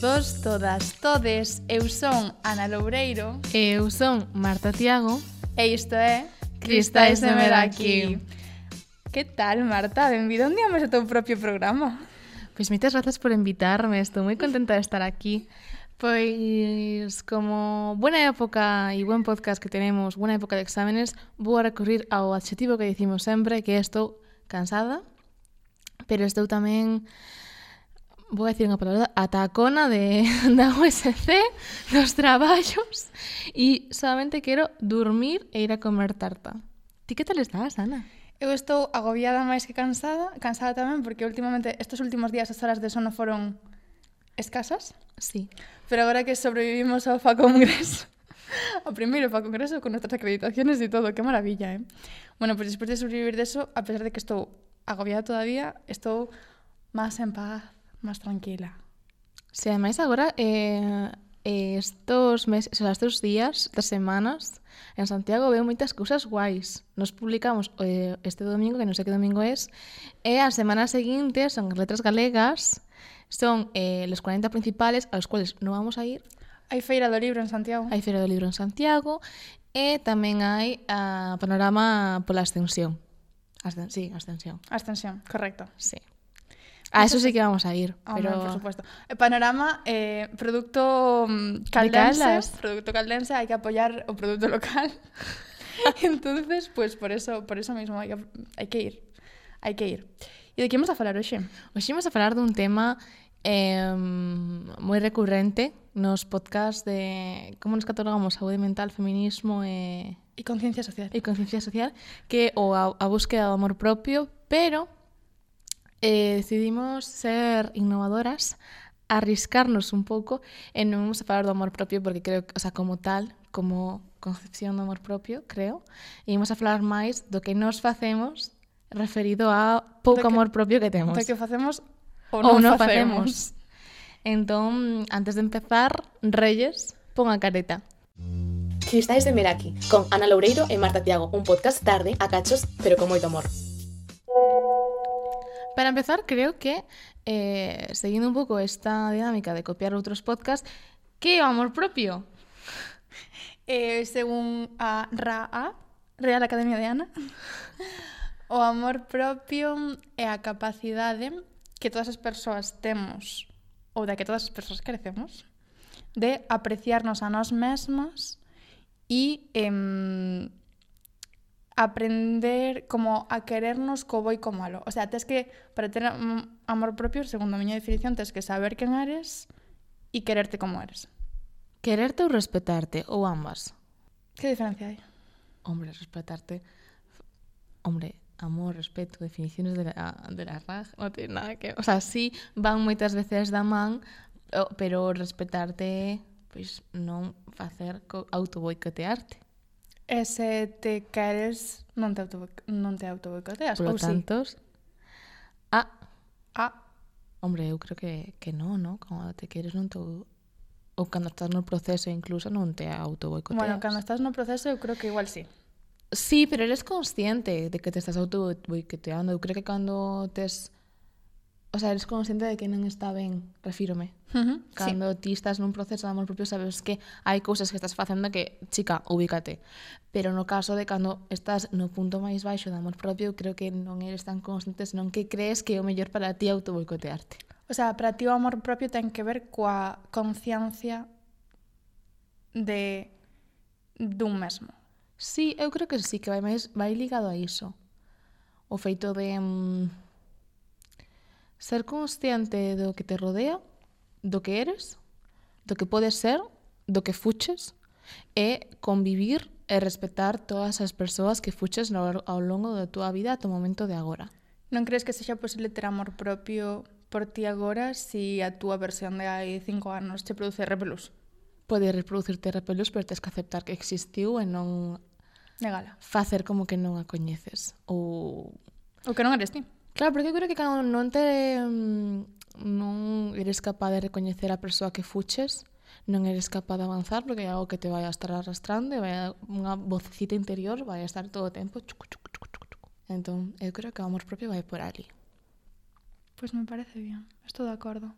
todos, todas, todes. Eu son Ana Loureiro. E eu son Marta Tiago. E isto é Cristais de Meraki. Que tal, Marta? Benvida un día máis ao teu propio programa. Pois moitas grazas por invitarme, estou moi contenta de estar aquí. Pois como buena época e buen podcast que tenemos, buena época de exámenes, vou a recurrir ao adxetivo que dicimos sempre, que estou cansada, pero estou tamén vou decir unha palabra, atacona de, da USC, dos traballos, e solamente quero dormir e ir a comer tarta. Ti que tal estás, Ana? Eu estou agobiada máis que cansada, cansada tamén porque últimamente estes últimos días as horas de sono foron escasas. Sí. Pero agora que sobrevivimos ao Fa Congreso, ao primeiro Fa Congreso con nuestras acreditaciones e todo, que maravilla, eh? Bueno, pois pues, despois de sobrevivir deso, a pesar de que estou agobiada todavía, estou máis en paz máis tranquila. Se sí, ademais agora eh, eh, estos meses, o sea, estos días estas semanas en Santiago veo moitas cousas guais. Nos publicamos eh, este domingo, que non sei que domingo es, e a semana seguinte son letras galegas, son eh, los 40 principales aos cuales non vamos a ir. Hai Feira do Libro en Santiago. Hai Feira do Libro en Santiago e tamén hai a ah, panorama pola ascensión. Ascen sí, ascensión. Ascensión, correcto. Sí. A eso sí que vamos a ir, Ah, pero por supuesto. Eh, Panorama, eh, producto mm, caldense, Caldas. producto caldense, hai que apoyar o producto local. Entonces, pues por eso, por eso mismo hai que, hai que ir. Hai que ir. E de que vamos a falar hoxe? Hoxe imos a falar dun tema eh, moi recurrente nos podcast de como nos catalogamos saúde mental, feminismo e, E conciencia social. e conciencia social, que o a, a búsqueda do amor propio, pero eh, decidimos ser innovadoras, arriscarnos un pouco e non vamos a falar do amor propio porque creo, o sea, como tal, como concepción do amor propio, creo, e vamos a falar máis do que nos facemos referido a pouco que, amor propio que temos. Do que facemos ou non, ou non facemos. facemos. Entón, antes de empezar, Reyes, pon a careta. Cristais de Meraki, con Ana Loureiro e Marta Tiago, un podcast tarde, a cachos, pero con moito amor. Para empezar, creo que, eh, seguindo un pouco esta dinámica de copiar outros podcasts, que eh, é o amor propio? Eh, según a RAA, Real Academia de Ana, o amor propio é a capacidade que todas as persoas temos ou da que todas as persoas crecemos de apreciarnos a nós mesmas e eh, aprender como a querernos co boi co malo. O sea, tes que, para ter amor propio, segundo a miña definición, tes que saber quen eres e quererte como eres. Quererte ou respetarte, ou ambas? Que diferencia hai? Hombre, respetarte... Hombre, amor, respeto, definiciones de la, de la RAG, non ten nada que... O sea, sí, van moitas veces da man, pero respetarte, pois pues, non facer autoboicotearte. E se te queres, non te auto, non te autoboicoteas, Polo ou tantos, sí? Ah. Ah. Hombre, eu creo que, que non, non? Cando te queres non te ou cando estás no proceso incluso non te autoboicoteas. Bueno, cando estás no proceso eu creo que igual sí. Sí, pero eres consciente de que te estás autoboicoteando. Eu creo que cando tes o sea, eres consciente de que non está ben, refírome. Uh -huh, Cando sí. ti estás nun proceso de amor propio sabes que hai cousas que estás facendo que, chica, ubícate. Pero no caso de cando estás no punto máis baixo de amor propio, creo que non eres tan consciente, senón que crees que é o mellor para ti autoboicotearte. O sea, para ti o amor propio ten que ver coa conciencia de dun mesmo. Sí, eu creo que sí, que vai máis vai ligado a iso. O feito de... Mm, ser consciente do que te rodea, do que eres, do que podes ser, do que fuches, e convivir e respetar todas as persoas que fuches ao longo da túa vida até o momento de agora. Non crees que sexa posible ter amor propio por ti agora se si a túa versión de hai cinco anos te produce repelús? Pode reproducirte repelús, pero tens que aceptar que existiu e non Negala. facer como que non a coñeces ou... O que non eres ti. Claro, porque eu creo que cando non te mm, non eres capaz de recoñecer a persoa que fuches, non eres capaz de avanzar porque é algo que te vai a estar arrastrando e vai a, unha vocecita interior vai a estar todo o tempo chucu, chucu, chucu, chucu. entón eu creo que o amor propio vai por ali Pois pues me parece bien, estou de acordo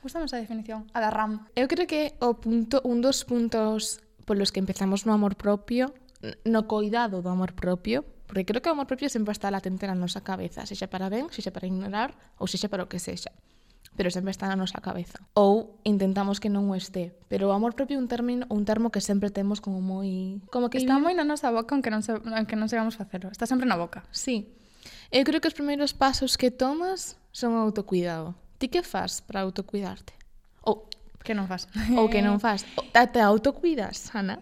Gustame esa definición, a da RAM Eu creo que o punto, un dos puntos polos que empezamos no amor propio no coidado do amor propio Porque creo que o amor propio sempre está latente na nosa cabeza, se xa para ben, se xa para ignorar ou se xa para o que sexa pero sempre está na nosa cabeza. Ou intentamos que non o este, pero o amor propio é un término, un termo que sempre temos como moi como que está moi na nosa boca aunque non se, aunque non sigamos facelo. Está sempre na boca. Sí. Eu creo que os primeiros pasos que tomas son o autocuidado. Ti que faz para autocuidarte? Ou que non fas? Ou que non fas? Ou, te autocuidas, Ana?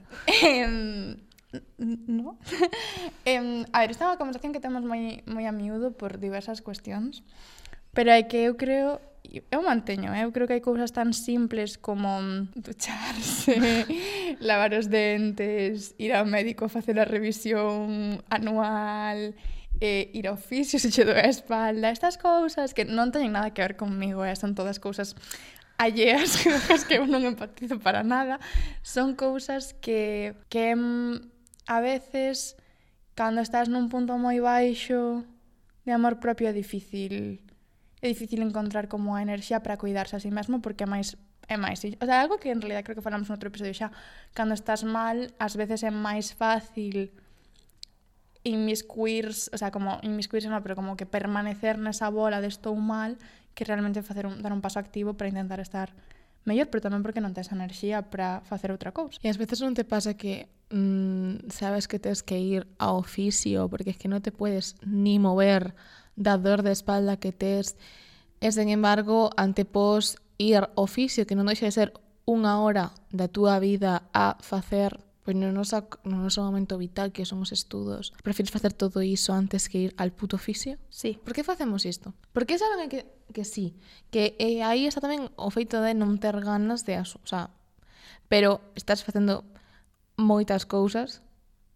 no. eh, a ver, esta é unha conversación que temos moi, moi a miúdo por diversas cuestións, pero é que eu creo eu manteño, eh? eu creo que hai cousas tan simples como mm, ducharse, lavar os dentes, ir ao médico facer a revisión anual, eh, ir ao fisio se che doe a espalda, estas cousas que non teñen nada que ver comigo, eh? son todas cousas alleas, cousas que eu non empatizo para nada, son cousas que, que mm, a veces cando estás nun punto moi baixo de amor propio é difícil é difícil encontrar como a enerxía para cuidarse a si sí mesmo porque é máis é máis, o sea, algo que en realidad creo que falamos noutro episodio xa, cando estás mal, ás veces é máis fácil inmiscuirse, o sea, como inmiscuirse no, pero como que permanecer nesa bola de estou mal que realmente facer un, dar un paso activo para intentar estar mellor, pero tamén porque non tens enerxía para facer outra cousa. E ás veces non te pasa que mm, sabes que tens que ir ao oficio porque es que non te puedes ni mover da dor de espalda que tes. E, sen embargo, antepós ir ao oficio, que non deixa de ser unha hora da túa vida a facer pois no noso, no noso momento vital que son os estudos, prefires facer todo iso antes que ir al puto oficio? Sí. Por que facemos isto? Por que saben que que sí. Que eh, aí está tamén o feito de non ter ganas de aso, o sea, pero estás facendo moitas cousas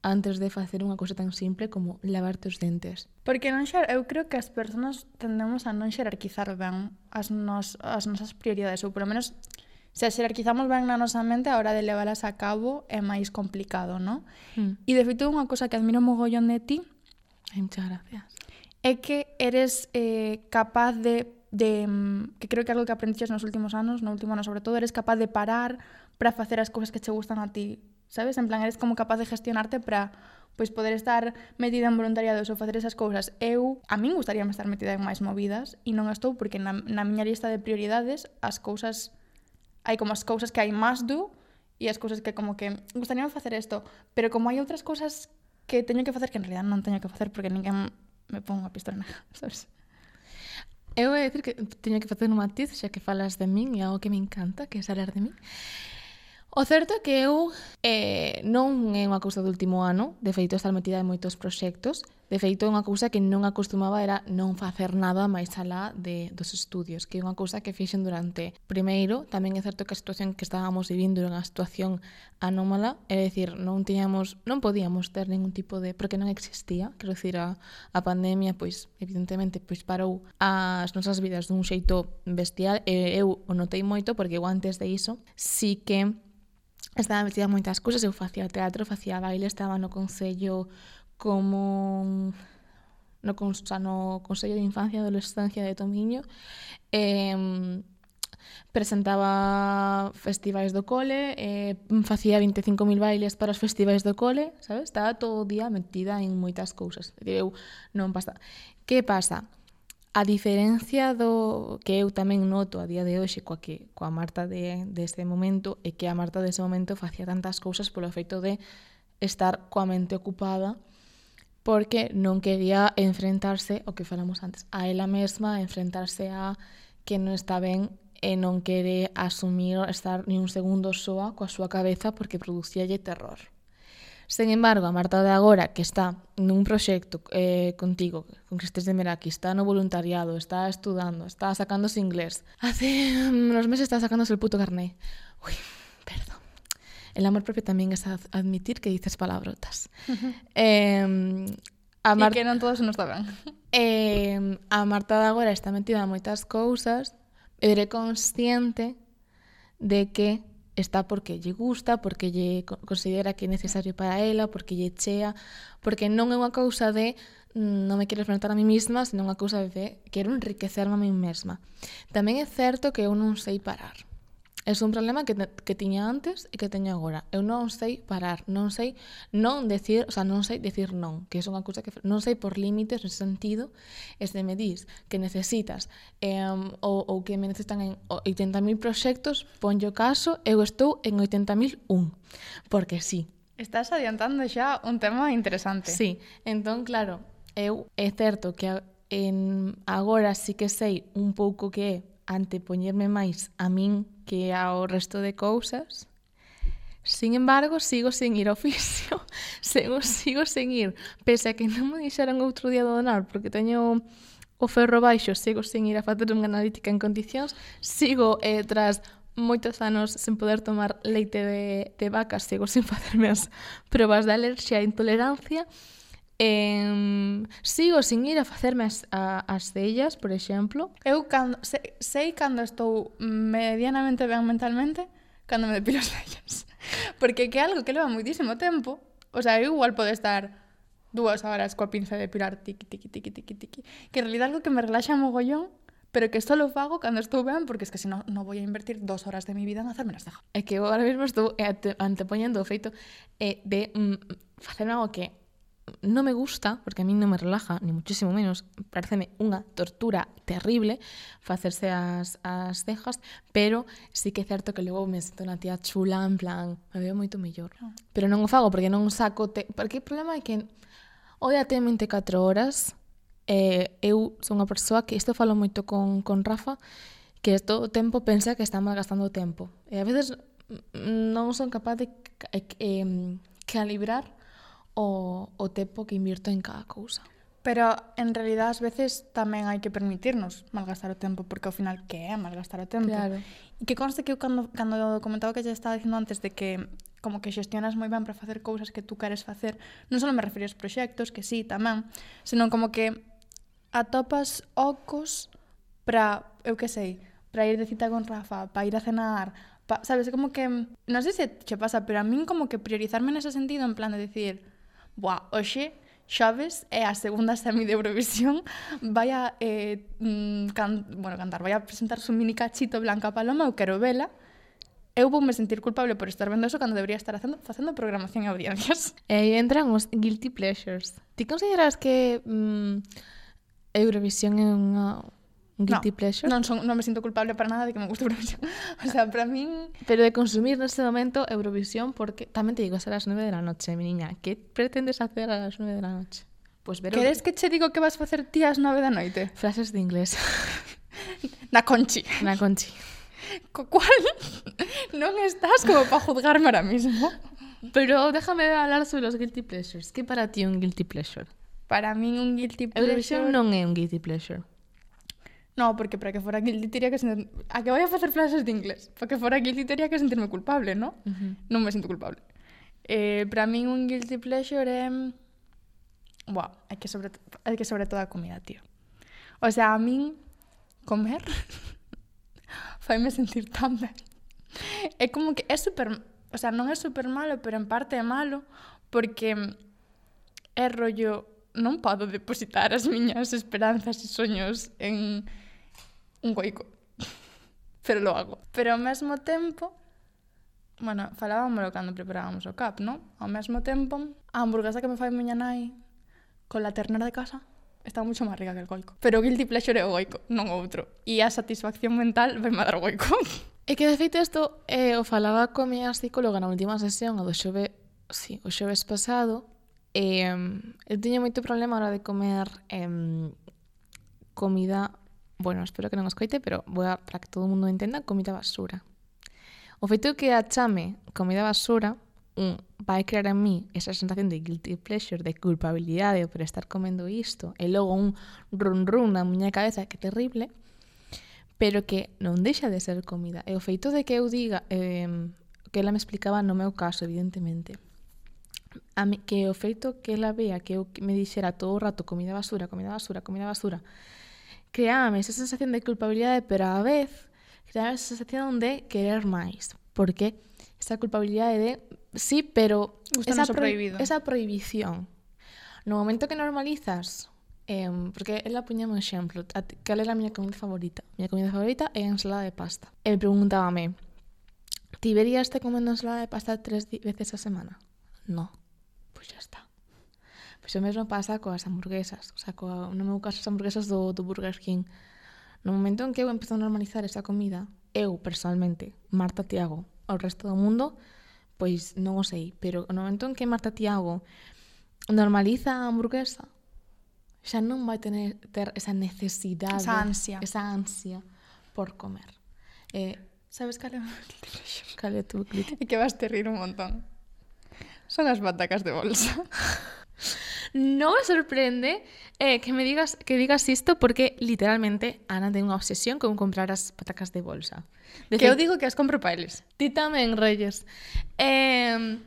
antes de facer unha cousa tan simple como lavarte os dentes. Porque non xer, eu creo que as persoas tendemos a non xerarquizar ben as, nos, as nosas prioridades, ou polo menos se as xerarquizamos ben na nosa mente a hora de leválas a cabo é máis complicado, non? Mm. E de feito unha cousa que admiro mogollón de ti Ai, muchas gracias. É que eres eh, capaz de de mm, que creo que algo que aprendiches nos últimos anos, no último ano sobre todo, eres capaz de parar para facer as cousas que che gustan a ti, sabes? En plan, eres como capaz de gestionarte para pois poder estar metida en voluntariados ou facer esas cousas. Eu, a min gustaríame estar metida en máis movidas e non estou porque na, na miña lista de prioridades as cousas hai como as cousas que hai máis do e as cousas que como que gustaríame facer isto, pero como hai outras cousas que teño que facer que en realidad non teño que facer porque ninguén me pon a pistola, sabes? Eu vou dicir que teño que facer un matiz, xa que falas de min e algo que me encanta, que é saber de min. O certo é que eu eh, non é unha cousa do último ano, de feito estar metida en moitos proxectos, De feito, unha cousa que non acostumaba era non facer nada máis alá de, dos estudios, que é unha cousa que fixen durante... Primeiro, tamén é certo que a situación que estábamos vivindo era unha situación anómala, é dicir, non tiñamos, non podíamos ter ningún tipo de... porque non existía, quero dicir, a, a pandemia, pois, evidentemente, pois parou as nosas vidas dun xeito bestial, e eu o notei moito, porque eu antes de iso, sí si que estaba metida en moitas cousas, eu facía teatro, facía baile, estaba no Concello como no, consta, no Consello de Infancia e Adolescencia de Tomiño eh, presentaba festivais do cole, eh, facía 25.000 bailes para os festivais do cole, sabes? Estaba todo o día metida en moitas cousas. Dicir, eu non pasa. Que pasa? A diferencia do que eu tamén noto a día de hoxe coa que coa Marta de deste momento é que a Marta deste momento facía tantas cousas polo feito de estar coa mente ocupada porque non quería enfrentarse o que falamos antes, a ela mesma, enfrentarse a que non está ben e non quere asumir estar ni un segundo soa coa súa cabeza porque producíalle terror. Sen embargo, a Marta de agora, que está nun proxecto eh, contigo, con Cristes de Meraki, está no voluntariado, está estudando, está sacándose inglés. Hace unos meses está sacándose el puto carné. Ui, El amor propio tamén é admitir que dices palabrotas. Eh, a Mar... E que non todos nos daban. Eh, a Marta de agora está metida en moitas cousas e diré consciente de que está porque lle gusta, porque lle considera que é necesario para ela, porque lle chea, porque non é unha cousa de mm, non me quero enfrentar a mí mesma, senón unha cousa de quero enriquecerme a mí mesma. Tamén é certo que eu non sei parar. É un problema que, que tiña antes e que teño agora. Eu non sei parar, non sei non decir, o sea, non sei decir non, que é unha cousa que non sei por límites nesse sentido, e se me dis que necesitas eh, ou, ou que me necesitan en 80.000 proxectos, ponllo caso, eu estou en 80.001, porque sí. Estás adiantando xa un tema interesante. Sí, entón, claro, eu é certo que en agora sí que sei un pouco que é antepoñerme máis a min que ao resto de cousas. Sin embargo, sigo sen ir ao fisio, sigo, sigo sen ir, pese a que non me dixeron outro día do donar, porque teño o ferro baixo, sigo sen ir a facer unha analítica en condicións, sigo eh, tras moitos anos sen poder tomar leite de, de vaca, sigo sen facerme as probas de alerxia e intolerancia, Eh, sigo sin ir a facerme as, a, as cellas, por exemplo. Eu cando, sei, sei cando estou medianamente ben mentalmente cando me depilo as cellas. Porque que é algo que leva moitísimo tempo. O sea, eu igual pode estar dúas horas coa pinza de depilar tiqui, tiqui, tiqui, tiqui, tiqui. Que en realidad algo que me relaxa mogollón pero que só lo fago cando estou ben, porque es que senón non vou a invertir dos horas de mi vida en hacerme las cejas. É que eu agora mesmo estou eh, antepoñendo o feito eh, de mm, facerme algo que no me gusta, porque a mí non me relaja, ni muchísimo menos, pareceme unha tortura terrible facerse as, as cejas, pero sí que é certo que logo me sinto unha tía chula, en plan, me veo moito mellor. Ah. Pero non o fago porque non saco... Te... Porque o problema é que o día ten 24 horas eh, eu son unha persoa que isto falo moito con, con Rafa, que todo o tempo pensa que está malgastando o tempo. E a veces non son capaz de eh, calibrar o, o tempo que invirto en cada cousa. Pero en realidad ás veces tamén hai que permitirnos malgastar o tempo, porque ao final que é malgastar o tempo? Claro. E que conste que eu cando, cando comentaba que xa estaba dicindo antes de que como que xestionas moi ben para facer cousas que tú queres facer, non só me refería aos proxectos, que sí, tamén, senón como que atopas ocos para, eu que sei, para ir de cita con Rafa, para ir a cenar, pa, sabes, como que, non sei se che pasa, pero a min como que priorizarme nese sentido en plan de decir, Boa, hoxe xoves, é a segunda semi de Eurovisión vai a eh, mm, can, bueno, cantar, vai a presentar su mini cachito Blanca Paloma, eu quero vela eu vou me sentir culpable por estar vendo eso cando debería estar facendo, facendo programación e audiencias. E aí entran os guilty pleasures. Ti consideras que mm, Eurovisión é unha Un guilty no, pleasure? Non, son, non me sinto culpable para nada de que me guste Eurovisión. o sea, para min... Pero de consumir neste momento Eurovisión, porque tamén te digo, es a las 9 de la noche, mi niña. Que pretendes hacer a las 9 de la noche? Pues ver... Queres que che digo que vas facer ti as 9 da noite? Frases de inglés. Na conchi. Na conchi. Co cual non estás como para juzgarme ahora mismo. Pero déjame hablar sobre los guilty pleasures. Que para ti un guilty pleasure? Para mí un guilty pleasure... Eurovisión non é un guilty pleasure. No, porque para que fora guilty teria que sentir... A que vai a facer frases de inglés? Para que fora guilty teria que sentirme culpable, no? Uh -huh. Non me sinto culpable. Eh, para min un guilty pleasure é... Buah, é que sobre, é que sobre todo a comida, tío. O sea, a min comer faime sentir tan ben. É como que é super... O sea, non é super malo, pero en parte é malo porque é rollo non podo depositar as miñas esperanzas e soños en un goico. Pero lo hago. Pero ao mesmo tempo, bueno, falábamoslo cando preparábamos o cap, non? Ao mesmo tempo, a hamburguesa que me fai miña nai con la ternera de casa está mucho máis rica que el goico. Pero o guilty pleasure é o goico, non outro. E a satisfacción mental vai dar o goico. E que, de feito, isto eh, o falaba co miña psicóloga na última sesión, o do xove, sí, o xoves pasado, eh, eu tiño moito problema a hora de comer eh, comida bueno, espero que non escoite, pero vou a, para que todo o mundo entenda, comida basura. O feito que a chame comida basura un, vai crear en mí esa sensación de guilty pleasure, de culpabilidade por estar comendo isto, e logo un run run na miña cabeza que terrible, pero que non deixa de ser comida. E o feito de que eu diga, eh, que ela me explicaba no meu caso, evidentemente, a mi, que o feito que ela vea que eu me dixera todo o rato comida basura, comida basura, comida basura, creábame esa sensación de culpabilidade, pero á vez creábame esa sensación de querer máis, porque esa culpabilidade de sí, pero Gusta esa, pro, esa prohibición. No momento que normalizas eh, porque ela puñame un exemplo cal era a miña comida favorita? A miña comida favorita é a ensalada de pasta. E preguntábame ti verías te comendo ensalada de pasta tres veces a semana? no, pois pues está. Pois o mesmo pasa coas hamburguesas, o sea, coa, no meu caso as hamburguesas do, do Burger King. No momento en que eu empezo a normalizar esa comida, eu personalmente, Marta Tiago, ao resto do mundo, pois non o sei, pero no momento en que Marta Tiago normaliza a hamburguesa, xa non vai tener ter esa necesidade, esa ansia, esa ansia por comer. Eh, sabes cal é cal é tu crítica? E que vas te rir un montón. Son as batacas de bolsa. No me sorprende eh, que me digas que digas isto porque literalmente Ana ten unha obsesión con comprar as patacas de bolsa. De que feito, digo que as compro pa eles. Ti tamén, Reyes. Eh,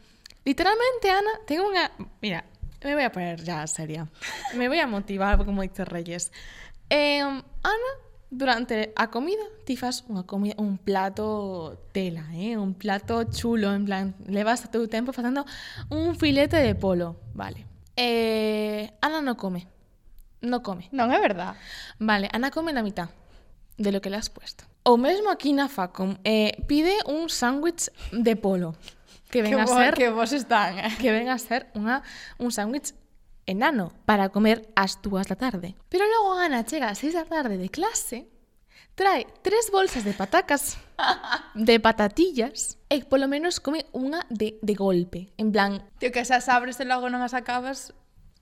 literalmente, Ana, ten unha... Mira, me voy a poner ya seria. Me voy a motivar, como dice Reyes. Eh, Ana, durante a comida, ti fas unha comida, un plato tela, eh? un plato chulo, en plan, levas todo o tempo facendo un filete de polo, vale. Eh, Ana no come. No come. Non é verdad. Vale, Ana come na mitad de lo que le has puesto. O mesmo aquí na Facom eh, pide un sándwich de polo. Que ven a ser... Que vos están. Eh? Que ven a ser unha, un sándwich enano para comer ás dúas da tarde. Pero logo Ana chega ás seis da tarde de clase Trae tres bolsas de patacas, de patatillas, e polo menos come unha de, de golpe. En plan... Tío, que esas abres e logo non as acabas,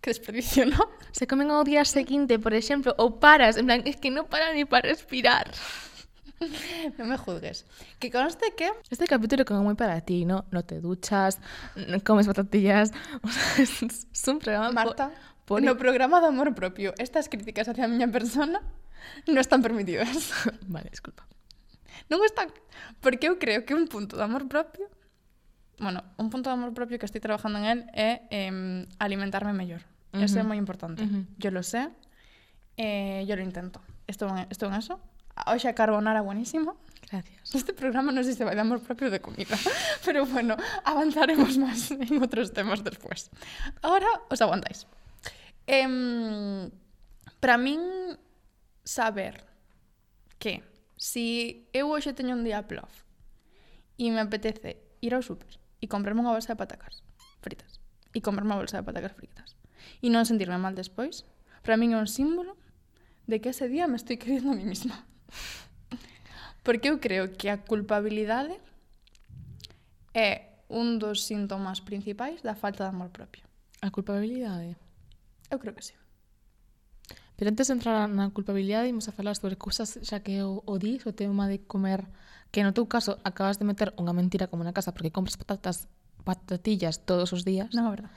que desperdicio, non? Se comen ao día seguinte, por exemplo, ou paras, en plan, es que non para ni para respirar. Non me juzgues. Que conste que... Este capítulo como moi para ti, ¿no? No te duchas, no comes patatillas. O sea, es un programa... Marta, por... no programa de amor propio. Estas críticas hacia a miña persona non están permitidas. Vale, disculpa. Non están... Porque eu creo que un punto de amor propio... Bueno, un punto de amor propio que estoy trabajando en él é eh, alimentarme mellor. Uh -huh. Eso é moi importante. Uh -huh. Yo lo sé, eh, yo lo intento. Estou en, estou en eso. Ah, Hoxe a carbonara buenísimo. Gracias. Este programa non sei se vai de amor propio de comida, pero bueno, avanzaremos máis en outros temas despois. Ahora os aguantáis. Eh, para min saber que si eu hoxe teño un día plof e me apetece ir ao súper e comprarme unha bolsa de patacas fritas e comprarme unha bolsa de patacas fritas e non sentirme mal despois, para min é un símbolo de que ese día me estou querendo a mí mesma. Porque eu creo que a culpabilidade é un dos síntomas principais da falta de amor propio. A culpabilidade? Eu creo que sí. Pero antes de entrar na culpabilidade, imos a falar sobre cousas xa que o, o dis, o tema de comer, que no teu caso acabas de meter unha mentira como na casa porque compras patatas patatillas todos os días. Non é verdad.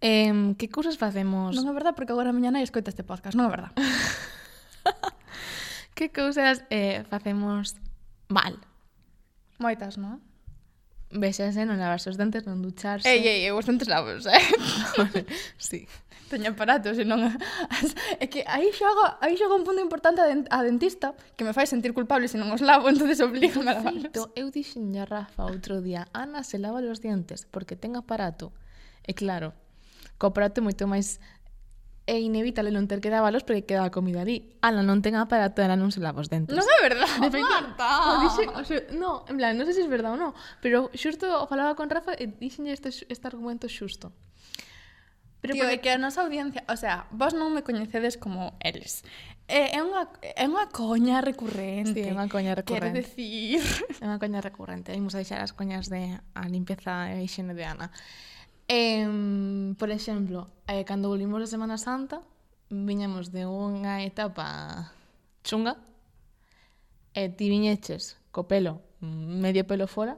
Eh, que cousas facemos? Non é verdad porque agora a mañá nai escoita este podcast, non é verdad. que cousas eh, facemos mal? Moitas, non? Vexase non lavarse os dentes, non ducharse. Ei, ei, eu os dentes lavos, eh? sí. Teño aparatos e non... É que aí xogo, aí xogo un punto importante a, den, a dentista que me fai sentir culpable se non os lavo, entonces oblígame a lavarlos. Feito, eu dixen a Rafa outro día, Ana se lava os dientes porque ten aparato. E claro, co aparato é moito máis é inevitable non ter que dábalos porque queda a comida ali. Ala, non ten para ter non se lava os dentes. Non é verdade, de feito, Marta! O dixe, o se, no, en plan, non sei se é verdade ou non, pero xusto o falaba con Rafa e dixenlle este, este argumento xusto. Pero Tío, porque... é que a nosa audiencia, o sea, vos non me coñecedes como eles. É, é, unha, é unha coña recurrente. Sí, é unha coña recurrente. Quero decir... É unha coña recurrente. Imos a deixar as coñas de a limpeza e higiene de Ana. Eh, por exemplo, eh, cando volvimos de Semana Santa, viñamos de unha etapa chunga, e ti viñeches co pelo, medio pelo fora,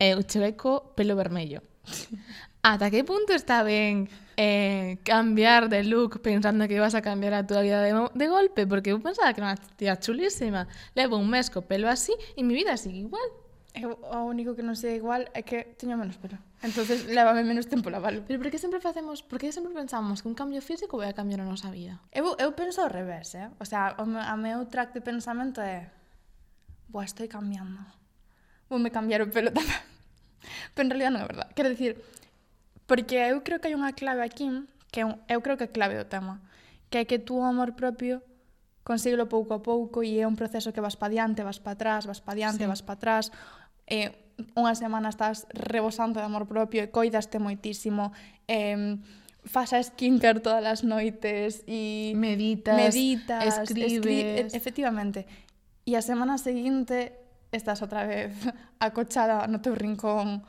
e eu cheguei co pelo vermello. Ata que punto está ben eh, cambiar de look pensando que vas a cambiar a túa vida de, de golpe? Porque eu pensaba que era unha tía chulísima. Levo un mes co pelo así e mi vida sigue igual. Eu, o único que non sei igual é que teño menos pelo. entonces levame menos tempo lavalo. Pero por que sempre facemos, por que sempre pensamos que un cambio físico vai a cambiar a nosa vida? Eu, eu penso ao revés, eh? O sea, o, a meu track de pensamento é Boa, estou cambiando. Vou me cambiar o pelo tamén. Pero en realidad non é verdade. Quero dicir, porque eu creo que hai unha clave aquí, que eu, eu creo que é clave do tema, que é que tú o amor propio consíguelo pouco a pouco e é un proceso que vas pa diante, vas pa atrás, vas pa diante, sí. vas pa atrás eh, unha semana estás rebosando de amor propio e coidaste moitísimo, eh, fas a skincare todas as noites e meditas, meditas escribes, escri efectivamente. E a semana seguinte estás outra vez acochada no teu rincón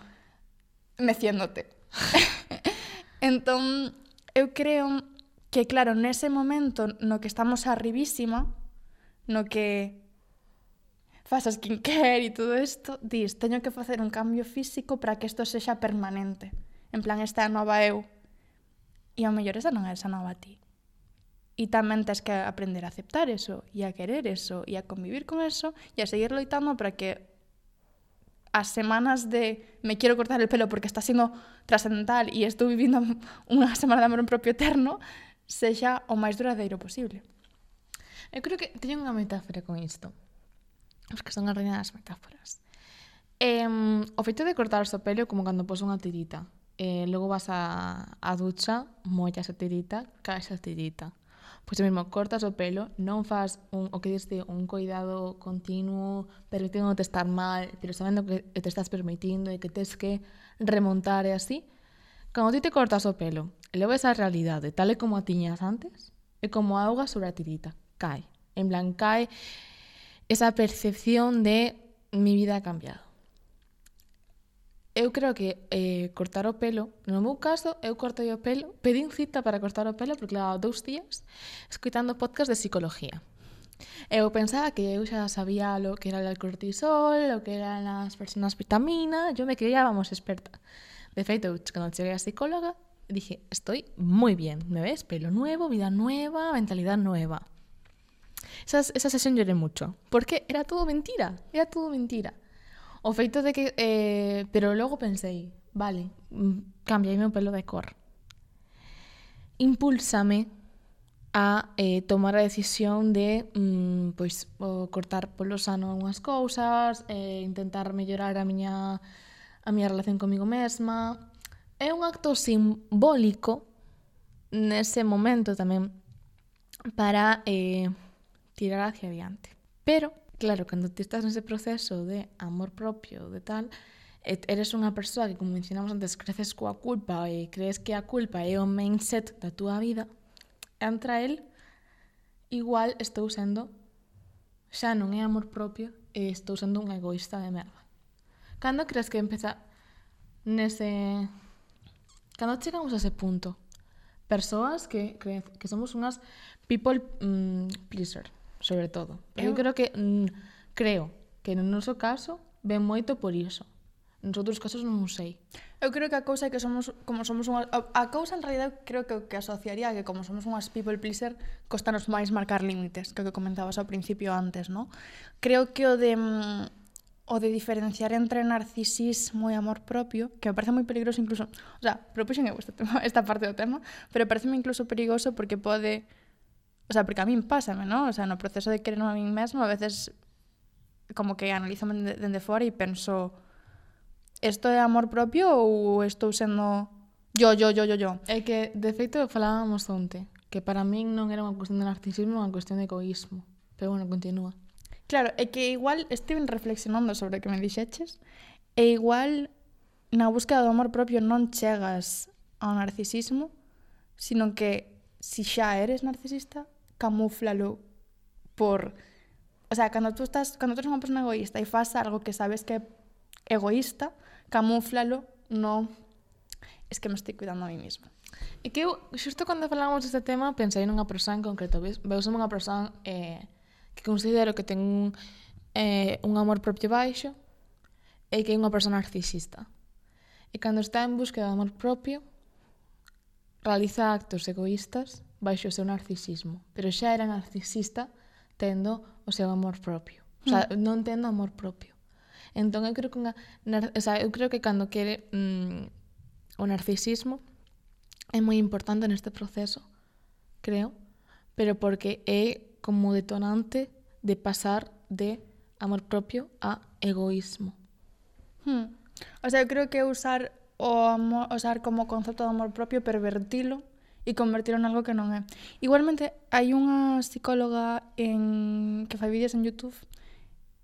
meciéndote. entón, eu creo que claro, nese momento no que estamos arribísima, no que faz skincare e todo isto, dis, teño que facer un cambio físico para que isto sexa permanente. En plan, esta é a nova eu. E ao mellor esa non é esa nova ti. E tamén tens que aprender a aceptar eso, e a querer eso, e a convivir con eso, e a seguir loitando para que as semanas de me quiero cortar el pelo porque está sendo trascendental e estou vivindo unha semana de amor propio eterno, sexa o máis duradeiro posible. Eu creo que teño unha metáfora con isto. Os que son a reina das metáforas. Eh, o feito de cortarse o pelo como cando pos unha tirita. Eh, logo vas a, a ducha, mollas a tirita, caes a tirita. Pois o mesmo, cortas o pelo, non faz un, o que diste un cuidado continuo, permitindo-te estar mal, pero sabendo que te estás permitindo e que tens que remontar e así, Cando ti te cortas o pelo e leves a realidade tal e como a tiñas antes, é como a auga sobre a tirita, cae. En plan, cae esa percepción de mi vida ha cambiado. Eu creo que eh, cortar o pelo, no meu caso, eu cortei o pelo, pedín cita para cortar o pelo porque levaba dous días escuitando podcast de psicología. Eu pensaba que eu xa sabía lo que era o cortisol, o que eran as personas vitamina, yo me creía, vamos, experta. De feito, cando cheguei a psicóloga, dije, estoy moi bien, me ves, pelo nuevo, vida nueva, mentalidad nueva. Esas, esa sesión lloré mucho, porque era todo mentira, era todo mentira. O feito de que... Eh, pero logo pensei, vale, mm, cambiaime o pelo de cor. Impúlsame a eh, tomar a decisión de mm, pois, o cortar polo sano unhas cousas, eh, intentar mellorar a miña, a miña relación comigo mesma. É un acto simbólico nese momento tamén para eh, tirar hacia adiante. Pero, claro, cando ti estás nese proceso de amor propio, de tal, eres unha persoa que, como mencionamos antes, creces coa culpa e crees que a culpa é o mindset da túa vida, entra el, igual estou sendo, xa non é amor propio, e estou sendo un egoísta de merda. Cando crees que empeza nese... Cando chegamos a ese punto, persoas que, que somos unhas people mm, pleaser, sobre todo. Eu, eu creo que mm, creo que no noso caso ven moito por iso. Nos outros casos non sei. Eu creo que a cousa é que somos como somos unha a cousa en realidad creo que que asociaría que como somos unhas people pleaser costanos máis marcar límites, que o que comentabas ao principio antes, ¿no? Creo que o de mm, o de diferenciar entre narcisismo e amor propio, que me parece moi peligroso incluso, o sea, propuxen eu este tema, esta parte do tema, pero parece incluso perigoso porque pode O sea, porque a min pásame, ¿no? O sea, no proceso de quererme a min mesmo, a veces como que analizo dende fora e penso isto é amor propio ou estou sendo yo, yo, yo, yo, yo? É que, de feito, falábamos onte que para min non era unha cuestión de narcisismo, unha cuestión de egoísmo. Pero bueno, continúa. Claro, é que igual estiven reflexionando sobre o que me dixeches e igual na búsqueda do amor propio non chegas ao narcisismo, sino que si xa eres narcisista, camúflalo por... O sea, cando tú estás, cando tú eres unha persona egoísta e faz algo que sabes que é egoísta, camúflalo, no... Es que me estoy cuidando a mí mesma. E que eu, xusto cando falamos deste tema, pensei nunha persoa en concreto. Veuseme unha persoa eh, que considero que ten un, eh, un amor propio baixo e que é unha persoa narcisista. E cando está en busca de amor propio, realiza actos egoístas baixo o seu narcisismo, pero xa era narcisista tendo o seu amor propio. O sea, mm. non tendo amor propio. Entón eu creo que unha, nar, o sea, eu creo que cando quere mm, o narcisismo é moi importante neste proceso, creo, pero porque é como detonante de pasar de amor propio a egoísmo. Hmm. O sea, eu creo que usar o amor, usar como concepto de amor propio pervertilo e convertilo en algo que non é. Igualmente, hai unha psicóloga en que fai vídeos en Youtube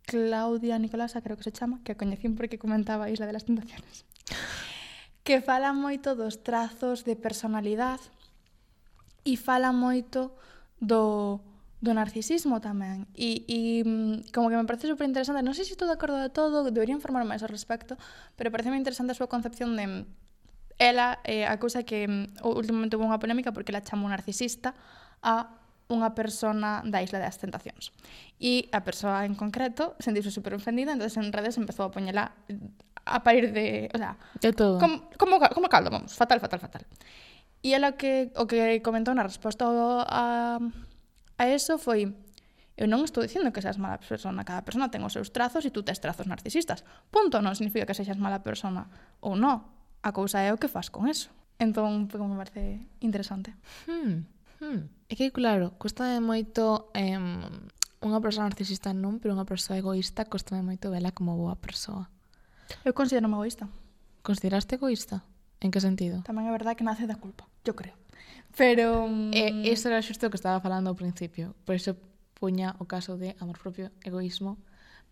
Claudia Nicolasa, creo que se chama, que a coñecín porque comentaba a Isla de las Tentaciones, que fala moito dos trazos de personalidade e fala moito do, do narcisismo tamén. E, e mm, como que me parece super interesante, non sei se estou de acordo de todo, deberían informar máis ao respecto, pero parece moi interesante a súa concepción de Ela eh, acusa que mm, últimamente hubo unha polémica porque la chamou narcisista a unha persona da Isla das Tentacións. E a persoa en concreto sentise super ofendida, entonces en redes empezou a poñela a parir de, o sea, de todo. Como, como, como caldo, vamos, fatal, fatal, fatal. E ela que o que comentou na resposta a, a eso foi Eu non estou dicindo que seas mala persona, cada persona ten os seus trazos e tú tes trazos narcisistas. Punto, non significa que sexas mala persona ou non. A cousa é o que faz con eso. Entón, como me parece interesante. Hmm. Hmm. É que, claro, custa moito eh, unha persoa narcisista non, pero unha persoa egoísta custa moito vela como boa persoa. Eu considero egoísta. Consideraste egoísta? En que sentido? Tamén é verdade que nace da culpa, eu creo. Pero... Mm, e, iso era xusto o que estaba falando ao principio. Por iso puña o caso de amor propio, egoísmo,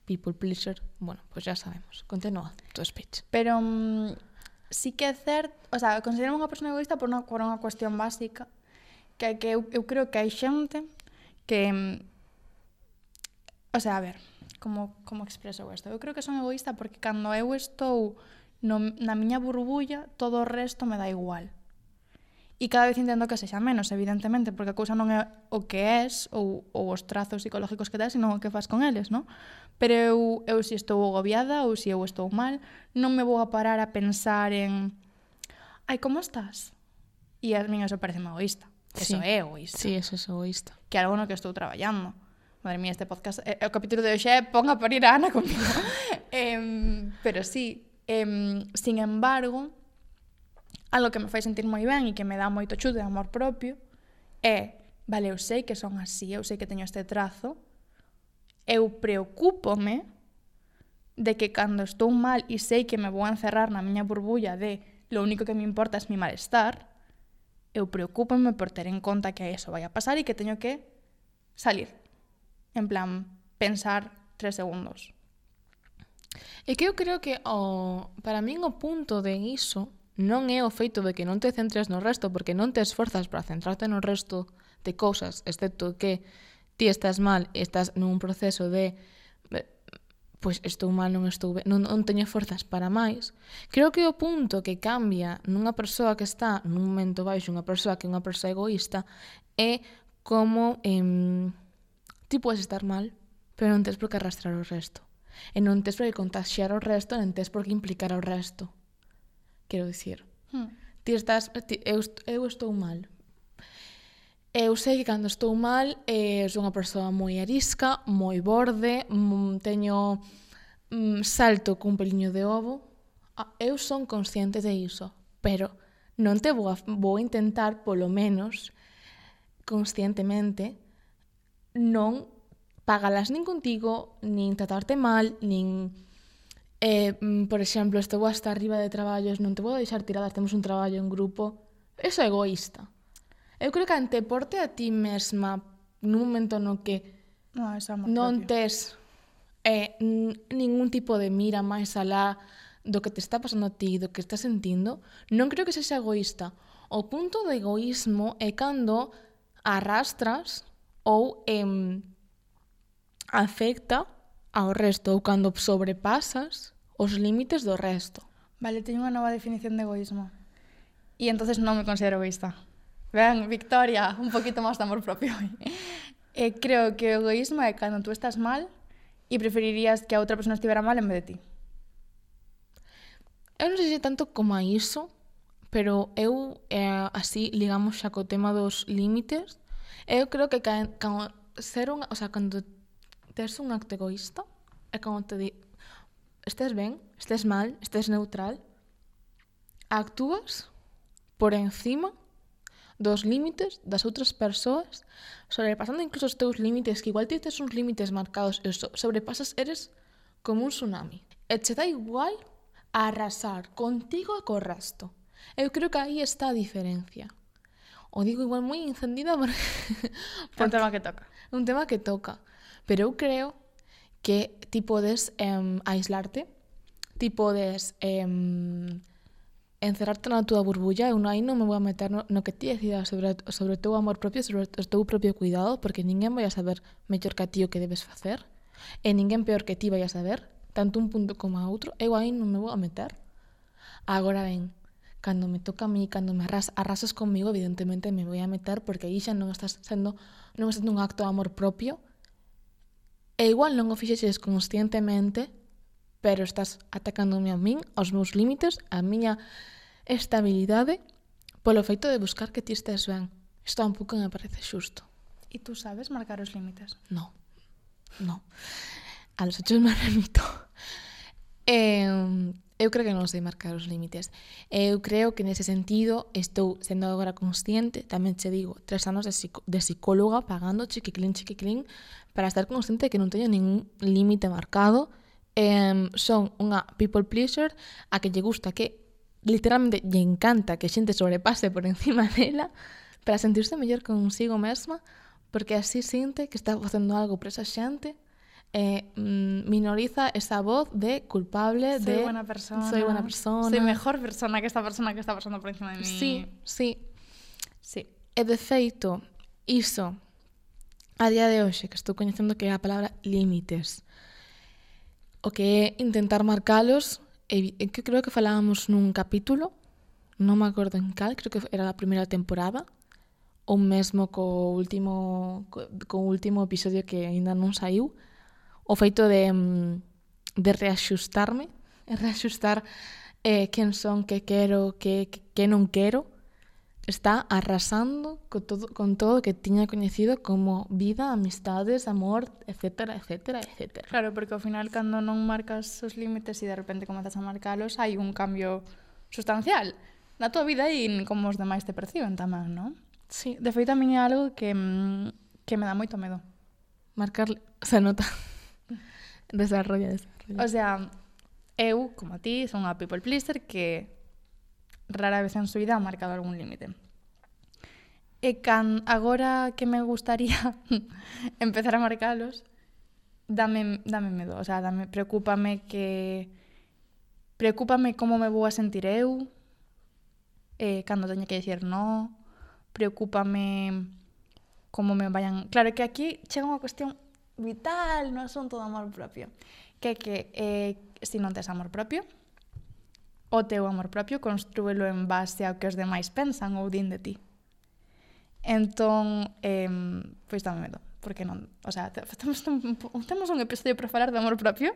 people pleaser... Bueno, pois pues ya sabemos. Continúa tu speech. Pero... Um sí que é certo, o sea, considero unha persona egoísta por unha, por unha cuestión básica, que que eu, eu creo que hai xente que mm, o sea, a ver, como como expreso isto? Eu creo que son egoísta porque cando eu estou no, na miña burbulla, todo o resto me dá igual. E cada vez intento que sexa menos, evidentemente, porque a cousa non é o que és ou, ou os trazos psicológicos que tes, senón o que fas con eles, non? Pero eu, eu si estou agobiada ou si eu estou mal, non me vou a parar a pensar en ai, como estás? E a min eso parece egoísta. Eso sí. é egoísta. Sí, eso é es egoísta. Que é algo no que estou traballando. Madre mía, este podcast, eh, o capítulo de hoxe é pon a parir a Ana comigo. eh, pero sí, eh, sin embargo, algo que me fai sentir moi ben e que me dá moito chute de amor propio é, vale, eu sei que son así, eu sei que teño este trazo, eu preocúpome de que cando estou mal e sei que me vou encerrar na miña burbulla de lo único que me importa é mi malestar, eu preocúpome por ter en conta que eso vai a pasar e que teño que salir. En plan, pensar tres segundos. E que eu creo que o, para min o punto de iso non é o feito de que non te centres no resto, porque non te esforzas para centrarte no resto de cousas, excepto que ti estás mal, estás nun proceso de pois pues estou mal, non estou ben, non, non teño forzas para máis. Creo que o punto que cambia nunha persoa que está nun momento baixo, unha persoa que é unha persoa egoísta, é como em, ti podes estar mal, pero non tens por que arrastrar o resto. E non tens por que contagiar o resto, non tens por que implicar o resto. Quero dicir, hmm. ti estás, ti, eu, eu estou mal. Eu sei que cando estou mal eh, sou unha persoa moi arisca, moi borde, mm, teño mm, salto cun peliño de ovo. Ah, eu son consciente de iso, pero non te vou, a, vou intentar, polo menos, conscientemente, non pagalas nin contigo, nin tratarte mal, nin Eh, mm, por exemplo, estou hasta arriba de traballos, non te vou deixar tiradas, temos un traballo en grupo. Eso é egoísta. Eu creo que anteporte a ti mesma nun momento no que no, non propio. tes eh, ningún tipo de mira máis alá do que te está pasando a ti, do que estás sentindo, non creo que sexa egoísta. O punto de egoísmo é cando arrastras ou em, afecta ao resto ou cando sobrepasas os límites do resto. Vale, teño unha nova definición de egoísmo. E entonces non me considero egoísta. Ben, Victoria, un poquito máis de amor propio. eh, creo que o egoísmo é cando tú estás mal e preferirías que a outra persona estivera mal en vez de ti. Eu non sei se tanto como a iso, pero eu, eh, así, ligamos xa co tema dos límites, eu creo que cando ser un, o sea, cando tes un acto egoísta, é cando te, estés ben, estés mal, estés neutral, actúas por encima dos límites das outras persoas, sobrepasando incluso os teus límites, que igual ti tes uns límites marcados, e os sobrepasas eres como un tsunami. E che dá igual arrasar contigo e co resto. Eu creo que aí está a diferencia. O digo igual moi encendida porque... porque é un tema que toca. É un tema que toca. Pero eu creo que ti podes eh, aislarte, ti podes eh, encerrarte na túa burbulla, eu aí non me vou a meter no, no que ti decidas sobre, sobre o teu amor propio, sobre o teu propio cuidado, porque ninguén vai a saber mellor que a ti o que debes facer, e ninguén peor que ti vai a saber, tanto un punto como a outro, eu aí non me vou a meter. Agora ben, cando me toca a mí, cando me arras, arrasas comigo, evidentemente me vou a meter, porque aí xa non estás sendo, non estás un acto de amor propio, E igual non o fixeches conscientemente, pero estás atacándome a min, aos meus límites, a miña estabilidade, polo feito de buscar que ti estés ben. Isto tampouco me parece xusto. E tú sabes marcar os límites? No, no. A los hechos me remito. Eh, Eu creo que non sei marcar os límites. Eu creo que nese sentido estou sendo agora consciente, tamén che digo, tres anos de, psico de psicóloga pagando chiquiclín, chiquiclín, para estar consciente de que non teño ningún límite marcado. Eh, son unha people pleaser a que lle gusta que literalmente lle encanta que xente sobrepase por encima dela para sentirse mellor consigo mesma porque así sinte que está facendo algo para esa xente eh, mm, minoriza esa voz de culpable, soy de buena persona, soy buena persona. Soy mejor persona que esta persona que está pasando por encima de mí. Sí, sí. Sí. E de feito, iso a día de hoxe que estou coñecendo que é a palabra límites. O que é intentar marcalos, e, que creo que falábamos nun capítulo, non me acordo en cal, creo que era a primeira temporada, ou mesmo co último co, co último episodio que aínda non saiu, o feito de, mm, de reaxustarme, reaxustar eh, quen son, que quero, que, que non quero, está arrasando con todo, con todo que tiña coñecido como vida, amistades, amor, etcétera, etcétera, etcétera. Claro, porque ao final cando non marcas os límites e de repente comezas a marcalos, hai un cambio sustancial na tua vida e como os demais te perciben tamén, non? Sí. De feito, a mí é algo que, mm, que me dá moito medo. Marcar... Se nota. Desarrolla, desarrolla. O sea, eu, como ti, son unha people pleaser que rara vez en súa vida ha marcado algún límite. E can agora que me gustaría empezar a marcalos, dame, dame medo, o sea, dame, preocúpame que preocúpame como me vou a sentir eu eh, cando teña que dicir no, preocúpame como me vayan... Claro que aquí chega unha cuestión vital, no asunto do amor propio, que é que eh, se non tes amor propio, o teu amor propio constrúelo en base ao que os demais pensan ou din de ti. Entón, eh, pois dame medo, porque non, o sea, temos un, temos un episodio para falar de amor propio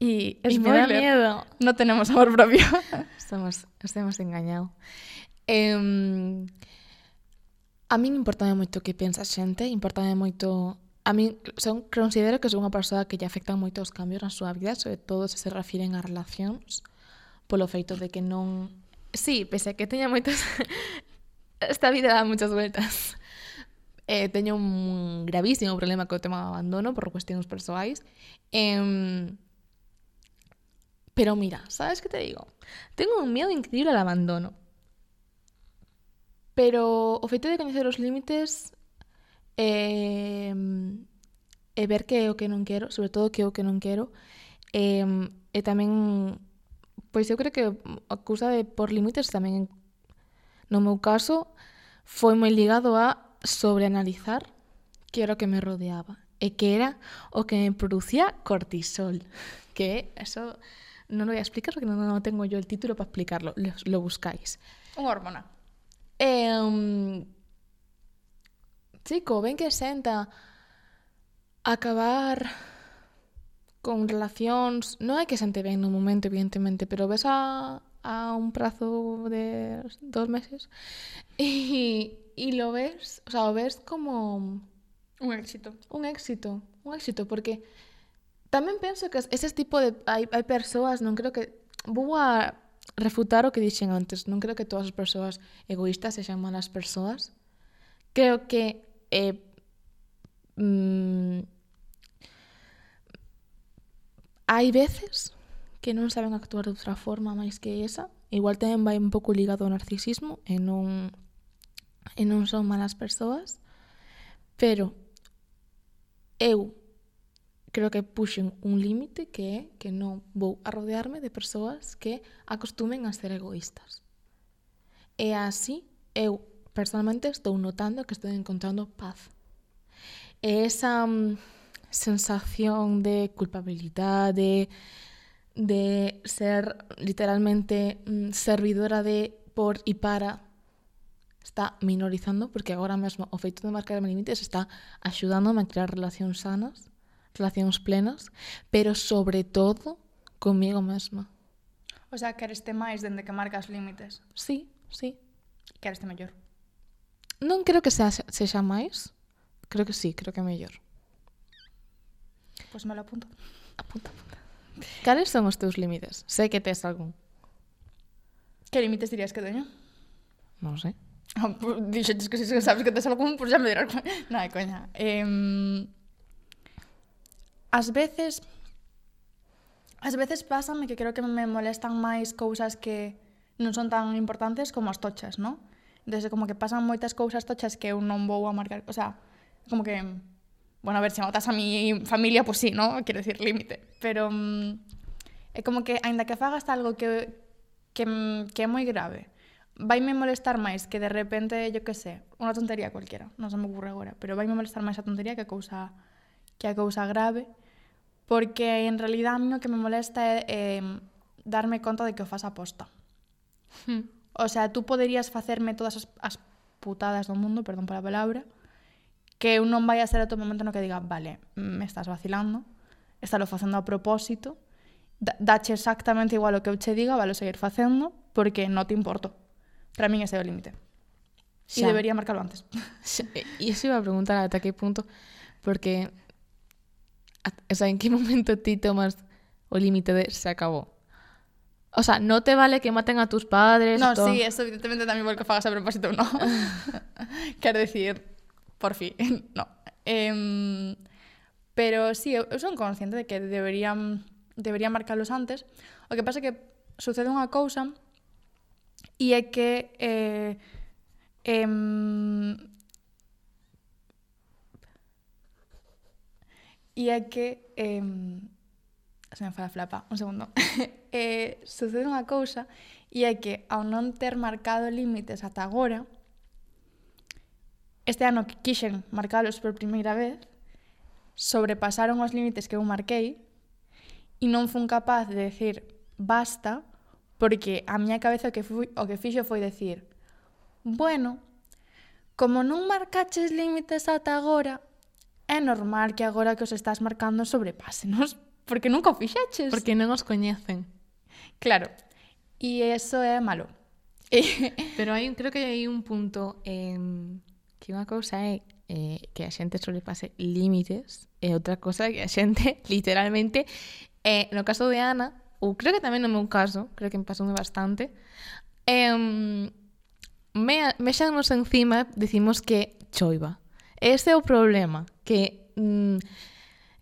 e spoiler, me miedo. non tenemos amor propio. Estamos, estamos engañado. Eh, a min importame moito que pensa xente, importame moito A min son, considero que son unha persoa que lle afectan moito os cambios na súa vida, sobre todo se se refiren a relacións, polo feito de que non... Sí, pese a que teña moitas... Esta vida dá moitas vueltas. Eh, teño un gravísimo problema co tema do abandono por cuestións persoais. Eh, pero mira, sabes que te digo? Tengo un miedo increíble al abandono. Pero o feito de coñecer os límites e, e eh, ver que é o que non quero, sobre todo que é o que non quero, e, e tamén, pois eu creo que a cousa de por límites tamén, no meu caso, foi moi ligado a sobreanalizar que era o que me rodeaba e que era o que me producía cortisol, que eso non lo voy a explicar porque non no tengo yo el título para explicarlo, lo, lo buscáis. Unha hormona. Eh, um, chico, ven que senta. Acabar con relacións, non é que sente ben no momento, evidentemente, pero ves a, a un prazo de dos meses e, e lo ves, o sea, o ves como... Un éxito. Un éxito, un éxito, porque tamén penso que ese tipo de... Hai, hai persoas, non creo que... Vou a refutar o que dixen antes, non creo que todas as persoas egoístas sexan malas persoas. Creo que eh, mm, hai veces que non saben actuar de outra forma máis que esa. Igual tamén vai un pouco ligado ao narcisismo e non, e non son malas persoas. Pero eu creo que puxen un límite que é que non vou a rodearme de persoas que acostumen a ser egoístas. E así eu personalmente estou notando que estou encontrando paz. E esa um, sensación de culpabilidade, de ser literalmente um, servidora de por e para está minorizando porque agora mesmo o feito de marcar limites está axudándome a crear relacións sanas, relacións plenas, pero sobre todo comigo mesma. O sea, quereste máis dende que marcas límites. Sí, sí. Quereste mellor. Non creo que sexa, sexa máis. Creo que sí, creo que é mellor. Pois pues me lo apunto. Apunta, apunta. Cales son os teus límites? Sei que tes algún. Que límites dirías que teño? Non sei. Oh, ah, pues, Dixetes que se sabes que tes algún, pois pues xa me dirás. Non, é coña. Eh, as veces... As veces pásame que creo que me molestan máis cousas que non son tan importantes como as tochas, non? Desde como que pasan moitas cousas tochas que eu non vou a marcar, o sea, como que bueno, a ver, se matas a mi familia, pois pues sí, ¿no? Quero decir límite, pero mm, é como que aínda que fagas algo que que que é moi grave, vaime molestar máis que de repente, yo que sé, unha tontería cualquiera, non se me ocurre agora, pero vaime molestar máis a tontería que a cousa que a cousa grave, porque en realidad a mí o que me molesta é eh, darme conta de que o faz aposta. Hmm. O sea, tú poderías facerme todas as, as putadas do mundo, perdón pola palabra, que eu non vai a ser ato momento no que diga, vale, me estás vacilando, estálo facendo a propósito, dache exactamente igual o que eu che diga, vale seguir facendo, porque non te importo. Para min ese é o límite. E debería marcarlo antes. E iso iba a preguntar ata que punto, porque, o sea, en que momento ti tomas o límite de se acabou? O sea, no te vale que maten a tus padres. No, todo. sí, eso evidentemente también que fagas a propósito, no. Quiero decir, por fin, no. Eh, pero sí, son consciente de que deberían, deberían marcarlos antes. O que pasa que sucede unha cousa e é que eh, eh, e é que eh, se me foi a flapa, un segundo. eh, sucede unha cousa e é que ao non ter marcado límites ata agora, este ano que quixen marcalos por primeira vez, sobrepasaron os límites que eu marquei e non fun capaz de decir basta, porque a miña cabeza o que, fui, o que fixo foi decir bueno, como non marcaches límites ata agora, é normal que agora que os estás marcando sobrepásenos Porque nunca o fixeches. Porque non os coñecen. Claro. E eso é malo. Pero hai, un creo que hai un punto en que unha cousa é eh, que a xente sobrepase límites e outra cousa é que a xente literalmente eh, no caso de Ana ou creo que tamén no meu caso creo que me pasoume bastante eh, me, me xanos encima decimos que choiva ese é o problema que mm,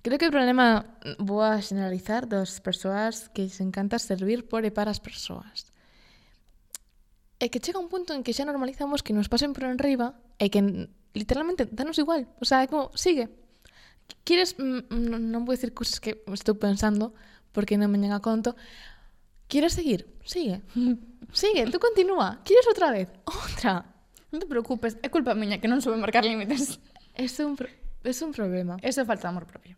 Creo que o problema mm, vou a generalizar das persoas que se encanta servir por e para as persoas. É que chega un punto en que xa normalizamos que nos pasen por enriba e que mm, literalmente danos igual. O sea, é como, sigue. Quieres, mm, non vou dicir cousas que estou pensando porque non me llega a conto. Quieres seguir? Sigue. Sigue, tú continúa. Quieres outra vez? Outra. Non te preocupes, é culpa miña que non soube marcar límites. É un, pro é un problema. Eso falta amor propio.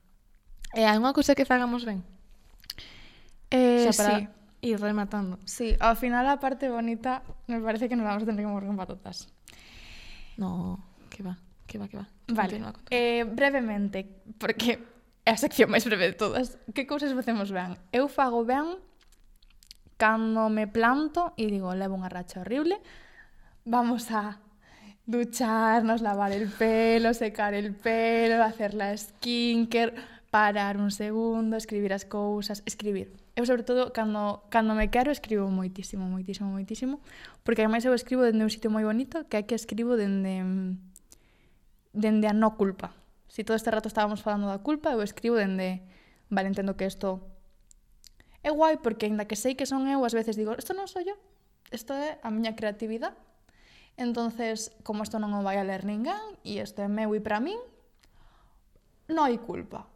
E hai unha cousa que fagamos ben? Eh, Xa para sí. ir rematando. Sí, ao final a parte bonita me parece que nos vamos a tener que morrer con patatas. No, que va, que va, que va. Vale, continúa, continúa. Eh, brevemente, porque é a sección máis breve de todas. Que cousas facemos ben? Eu fago ben cando me planto e digo, levo unha racha horrible, vamos a ducharnos, lavar el pelo, secar el pelo, hacer la skincare, parar un segundo, escribir as cousas, escribir. Eu, sobre todo, cando, cando me quero, escribo moitísimo, moitísimo, moitísimo, porque ademais eu escribo dende un sitio moi bonito, que é que escribo dende, dende a no culpa. Si todo este rato estábamos falando da culpa, eu escribo dende, vale, entendo que isto é guai, porque ainda que sei que son eu, ás veces digo, isto non sou yo, isto é a miña creatividade, entonces como isto non o vai a ler ninguén, e isto é meu e para min, non hai culpa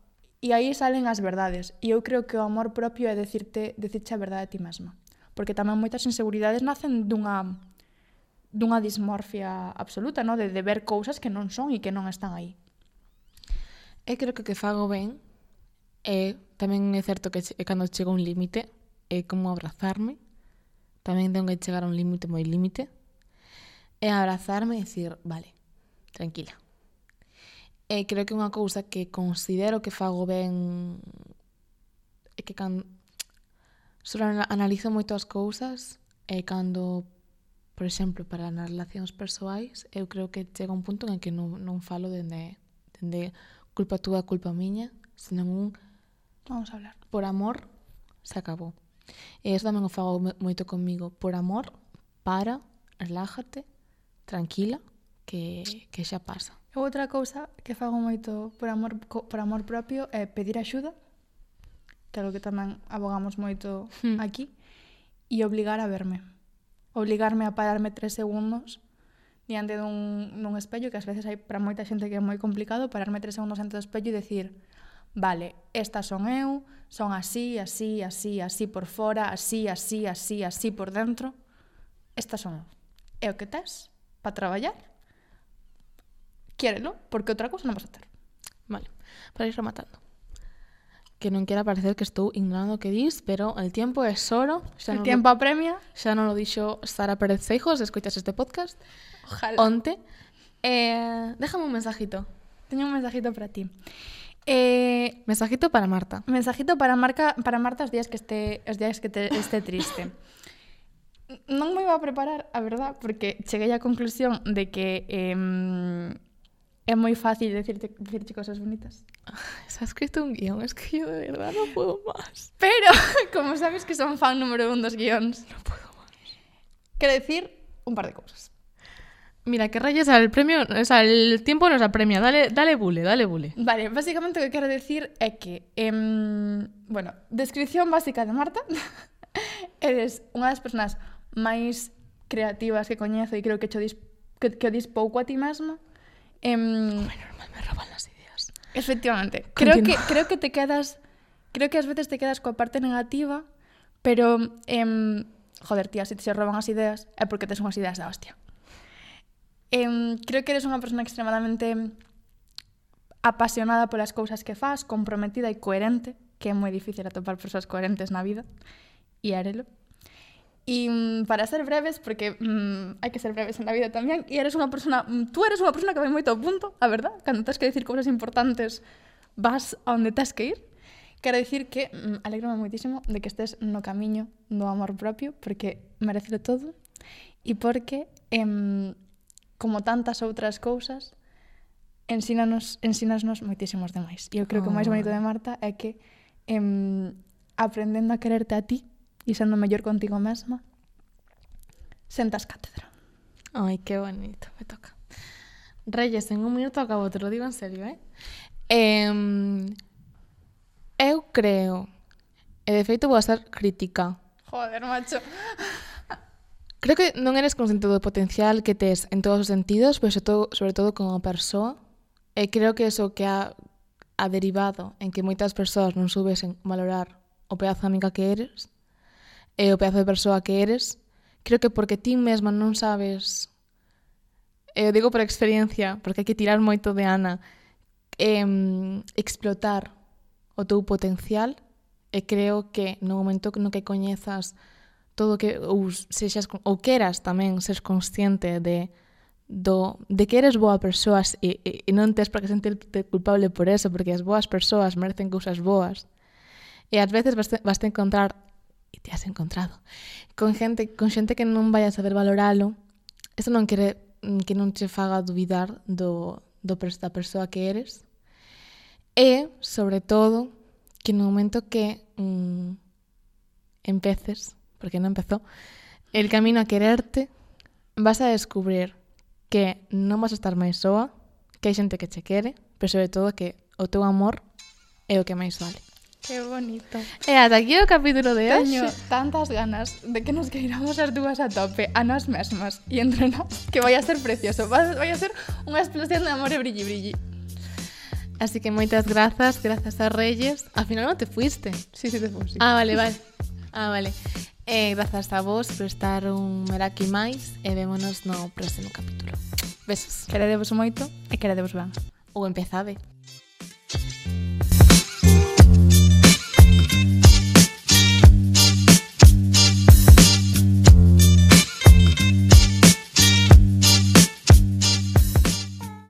E aí salen as verdades. E eu creo que o amor propio é decirte, decirche a verdade a ti mesma. Porque tamén moitas inseguridades nacen dunha dunha dismorfia absoluta, no? de, de ver cousas que non son e que non están aí. E creo que o que fago ben é, tamén é certo que é cando chega un límite, é como abrazarme, tamén tengo que chegar a un límite moi límite, é abrazarme e decir, vale, tranquila, E creo que unha cousa que considero que fago ben é que cando sobre analizo moito as cousas e cando por exemplo, para nas relacións persoais, eu creo que chega un punto en que non, non falo dende, dende culpa túa, culpa miña, senón un vamos a hablar. Por amor se acabou. E iso tamén o fago moito comigo, por amor, para, relájate, tranquila, que, que xa pasa. Outra cousa que fago moito por amor, por amor propio é pedir axuda, que é algo que tamén abogamos moito hmm. aquí, e obligar a verme. Obligarme a pararme tres segundos diante dun, dun espello, que ás veces hai para moita xente que é moi complicado pararme tres segundos ante o espello e decir vale, estas son eu, son así, así, así, así por fora, así, así, así, así por dentro, estas son eu. É o que tes para traballar Quiérelo, porque outra cousa non vas a ter. Vale, para ir rematando. Que non quera parecer que estou ignorando o que dis, pero el tiempo é oro. Xa el non tiempo lo, apremia. Xa non lo dixo Sara Pérez Feijos, escoitas este podcast. Ojalá. Onte. Eh, déjame un mensajito. Teño un mensajito para ti. Eh, mensajito para Marta. Mensajito para Marca, para Marta os días que este os días que te, este triste. non me iba a preparar, a verdad, porque cheguei á conclusión de que eh, É moi fácil decirte, decirte cosas bonitas. Se ha escrito un guión, es que yo de verdad no puedo más. Pero, como sabes que son fan número un dos guións, no puedo más. Quero decir un par de cosas. Mira, que rayes al premio, o sea, el tiempo nos apremia, dale, dale bule, dale bule. Vale, básicamente o que quero decir é que, em, bueno, descripción básica de Marta, eres unha das persoas máis creativas que coñezo e creo que cho dis, que, que o dis pouco a ti mesma. Eh, normal, me roban las ideas. Efectivamente. Creo que, creo que te quedas... Creo que ás veces te quedas coa parte negativa, pero... em, joder, tía, se si te roban as ideas é porque tes unhas ideas da hostia. Em, creo que eres unha persona extremadamente apasionada polas cousas que faz, comprometida e coherente, que é moi difícil atopar persoas coherentes na vida, e arelo. E mm, para ser breves, porque mmm, hai que ser breves en la vida tamén, e eres unha persona, mm, tú eres unha persona que vai moito ao punto, a verdad, cando tens que dicir cousas importantes, vas a onde tens que ir. Quero dicir que mmm, alegrome moitísimo de que estés no camiño do amor propio, porque merecelo todo, e porque, em, como tantas outras cousas, ensínanos, ensínasnos moitísimos demais. E eu creo oh. que o máis bonito de Marta é que em, aprendendo a quererte a ti, e sendo mellor contigo mesma, sentas cátedra. Ai, que bonito, me toca. Reyes, en un minuto acabo, te lo digo en serio, eh? eh eu creo, e de feito vou a ser crítica. Joder, macho. Creo que non eres consciente do potencial que tes en todos os sentidos, pero sobre todo, sobre todo como persoa. E creo que eso que ha, ha derivado en que moitas persoas non subesen valorar o pedazo de amiga que eres e o pedazo de persoa que eres, creo que porque ti mesma non sabes, eu digo por experiencia, porque hai que tirar moito de Ana, em, explotar o teu potencial e creo que no momento no que coñezas todo que ou sexas ou queras tamén ser consciente de do de que eres boa persoas e, e, e non tes para que sentirte culpable por eso, porque as boas persoas merecen cousas boas. E ás veces vas, te, vas te encontrar e te has encontrado con gente con xente que non vai a saber valoralo eso non quere mm, que non che faga dubidar do, do da persoa que eres e, sobre todo, que no momento que mm, empeces, porque non empezou, el camino a quererte, vas a descubrir que non vas a estar máis soa, que hai xente que che quere, pero sobre todo que o teu amor é o que máis vale. Que bonito. Eh, e ata aquí o capítulo de hoxe. Teño tantas ganas de que nos queiramos as dúas a tope, a nós mesmas e entre nós, que vai a ser precioso. Vai a ser unha explosión de amor e brilli brilli. Así que moitas grazas, grazas a Reyes. Al final non te fuiste. Sí, sí te fuiste. Ah, vale, vale. Ah, vale. Eh, grazas a vos por estar un meraki máis e vémonos no próximo capítulo. Besos. Queredevos moito e queredevos ben. Ou empezade. Thank you.